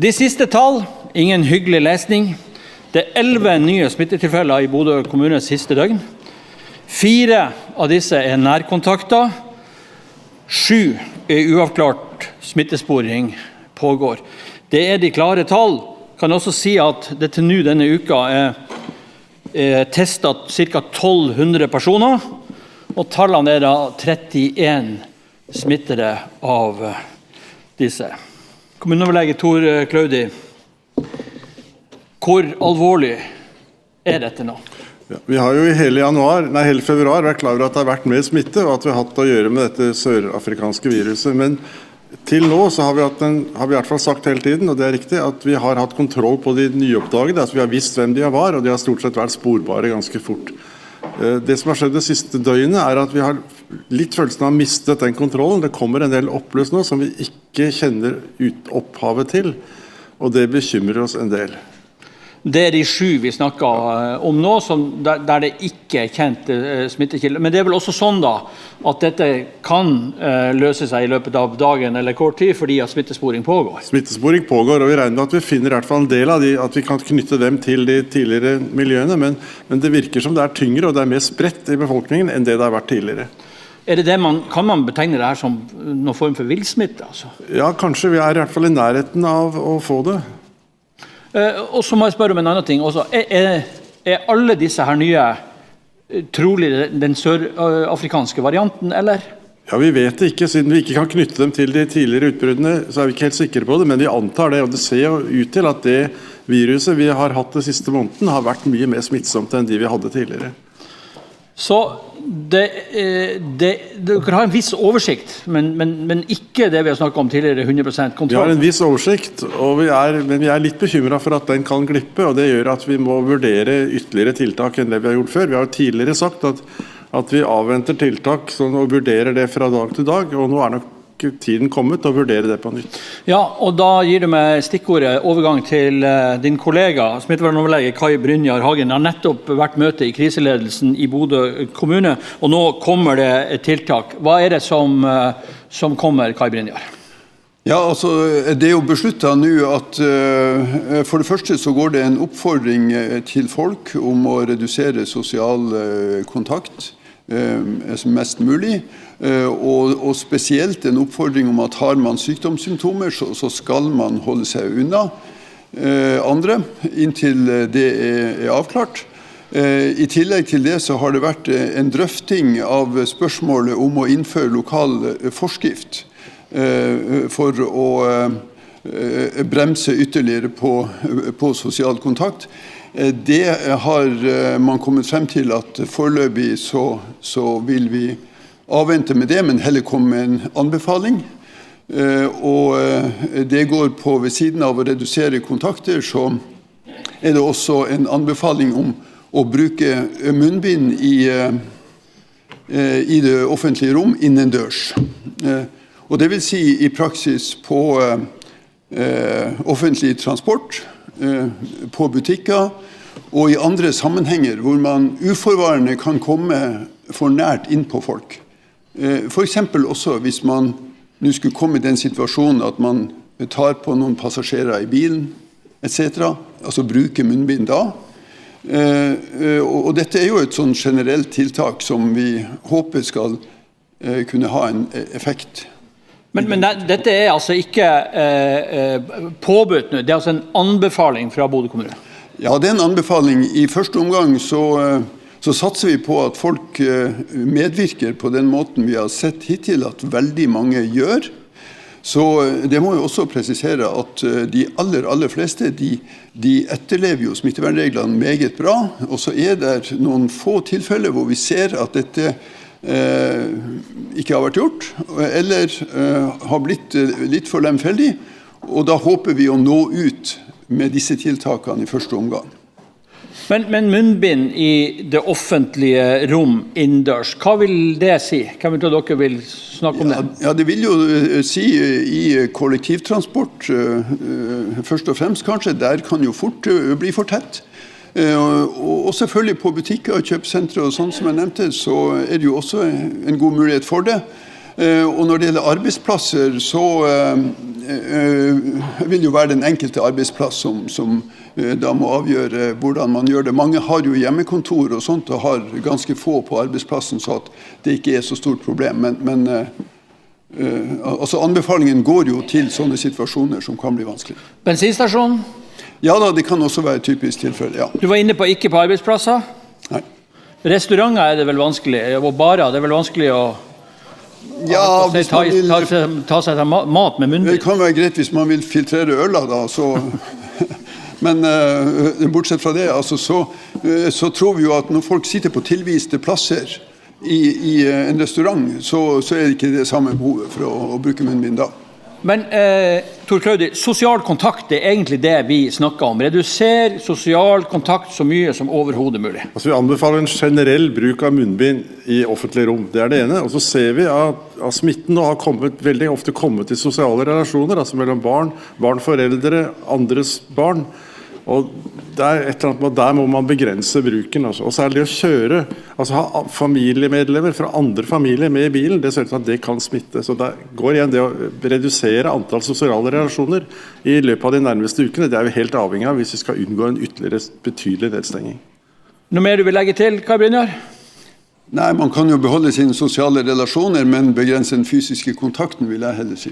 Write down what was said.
De siste tall, ingen hyggelig lesning. Det er elleve nye smittetilfeller i Bodø kommune siste døgn. Fire av disse er nærkontakter. Sju er uavklart smittesporing pågår. Det er de klare tall. Kan også si at det til nå denne uka er, er testa ca. 1200 personer. Og tallene er da 31 smittede av disse. Kommuneoverlege Tor Klaudi, hvor alvorlig er dette nå? Ja, vi har jo i hele, januar, nei, hele februar vært klar over at det har vært mer smitte, og at vi har hatt å gjøre med dette sørafrikanske viruset. Men til nå så har vi, en, har vi, i hvert fall sagt hele tiden, og det er riktig, at vi har hatt kontroll på de nyoppdagede. Altså vi har visst hvem de var, og de har stort sett vært sporbare ganske fort. Eh, det som har skjedd det siste døgnet, er at vi har litt følelsen av mistet den kontrollen. Det kommer en del oppløs nå som vi ikke kjenner ut opphavet til, og det bekymrer oss en del. Det er de sju vi snakker eh, om nå, der, der, det ikke er kjent uh, smittekilde. Men det er vel også sånn da, at dette kan uh, løse seg i løpet av dagen eller kort tid, fordi at smittesporing pågår? Smittesporing pågår, og vi regner med at vi finner i hvert fall en del av de, at vi kan knytte dem til de tidligere miljøene. Men, men det virker som det er tyngre og det er mer spredt i befolkningen enn det det har vært tidligere. Er det det man, kan man betegne det her som noen form for villsmitte? Altså? Ja, kanskje. Vi er i hvert fall i nærheten av å få det. Eh, og så må jeg spørre om en annen ting også. Er, er alle disse her nye eh, trolig den sørafrikanske varianten, eller? Ja, Vi vet det ikke. Siden vi ikke kan knytte dem til de tidligere utbruddene, så er vi ikke helt sikre på det, men vi antar det. og Det ser jo ut til at det viruset vi har hatt den siste måneden, har vært mye mer smittsomt enn de vi hadde tidligere. Så det, eh, det, dere har en viss oversikt, men, men, men ikke det vi har snakket om tidligere, 100% kontroll? Vi har en viss oversikt, vi er, men vi er litt bekymra for at den kan glippe. og Det gjør at vi må vurdere ytterligere tiltak enn det vi har gjort før. Vi har jo tidligere sagt at, at vi avventer tiltak sånn, og vurderer det fra dag til dag. og nå er nok tiden kommet til å vurdere det på nytt. Ja, og Da gir du meg stikkordet overgang til uh, din kollega smittevernoverlege Kai Brynjar Hagen. Det har nettopp vært møte i kriseledelsen i Bodø kommune, og nå kommer det et tiltak. Hva er det som, uh, som kommer, Kai Brynjar? Ja, altså, Det er jo beslutta nå at uh, for det første så går det en oppfordring til folk om å redusere sosial kontakt mest mulig. Eh, og, og, spesielt en oppfordring om at har man sykdomssymptomer, så, så skal man holde seg unna eh, andre inntil det er, er avklart. Eh, I tillegg til det så har det vært en drøfting av spørsmålet om å innføre lokal forskrift for å bremse ytterligere på, på sosial kontakt. Det har man kommet frem til at foreløpig så, så vil vi avvente med det, men heller komme med en anbefaling. Eh, og eh, det går på ved siden av å redusere kontakter, så er det også en anbefaling om å bruke munnbind i, eh, i det offentlige rom innendørs. Og det vil si i praksis på offentlig transport, på butikker og i andre sammenhenger hvor man uforvarende kan komme for nært inn på folk. Eh, F.eks. også hvis man nå skulle komme i den situasjonen at man tar på noen passasjerer i bilen etc. Altså bruke munnbind da. Eh, eh, og dette er jo et sånn generelt tiltak som vi håper skal kunne ha en effekt. Men, men dette er altså ikke eh, påbudt nå, det er altså en anbefaling fra Bodø kommune? Ja, det er en anbefaling. I første omgang så så satser vi på at folk eh, medvirker på den måten vi har sett hittil at veldig mange gjør. Så eh, det må jo også presisere at eh, de aller aller fleste de, de etterlever jo smittevernreglene meget bra. Og så er det noen få tilfeller hvor vi ser at dette eh, ikke har vært gjort, eller uh, har blitt litt for lemfeldig. Og da håper vi å nå ut med disse tiltakene i første omgang. Men, men, munnbind i det offentlige rom innendørs, hva vil det si? Hvem av dere vil snakke om det? Ja, Det vil jo uh, si uh, i kollektivtransport uh, først og fremst, kanskje. Der kan jo fort bli for tett. Og selvfølgelig på butikker og kjøpesentre og sånn som jeg nevnte, så er det jo også en god mulighet for det. Eh, Og når det gjelder arbeidsplasser, så eh, eh, vil jo være den enkelte arbeidsplass som, som eh, da må avgjøre hvordan man gjør det. Mange har jo hjemmekontor og sånt og har ganske få på arbeidsplassen, så at det ikke er så stort problem. Men, men eh, eh, altså anbefalingen går jo til sånne situasjoner som kan bli vanskelig. Bensinstasjon. Ja da, det kan også være et typisk tilfelle. Ja. Du var inne på ikke på arbeidsplasser. Nei. Restauranter er det vel vanskelig, og barer. Det er vel vanskelig å Ja, ta, hvis ta, man vil, ta, ta seg til mat med munnbind. det kan være greit hvis man vil filtrere øla, da. Så, men uh, bortsett fra det, altså, så, uh, så tror vi jo at når folk sitter på tilviste plasser i, i uh, en restaurant, så, så er det ikke det samme behovet for å, å bruke munnbind da. Men eh, Tor Klaudi, sosial kontakt er egentlig det vi snakker om. Reduser sosial kontakt så mye som overhodet mulig. Altså Vi anbefaler en generell bruk av munnbind i offentlige rom. Det er det ene. Og så ser vi at, at smitten nå har kommet, veldig ofte kommet i sosiale relasjoner, altså mellom barn, barn, foreldre, andres barn. Og det er et eller annet med Der må man begrense bruken. Altså. Og så er det det å kjøre, altså ha familiemedlemmer fra andre familier med i bilen, det ser ut til at det kan smitte. Så det går igjen det å redusere antall sosiale relasjoner i løpet av de nærmeste ukene. Det er vi helt avhengig av hvis vi skal unngå en ytterligere betydelig nedstenging. Noe mer du vil legge til, Kai Brynjar? Nei, man kan jo beholde sine sosiale relasjoner, men begrense den fysiske kontakten, vil jeg heller si.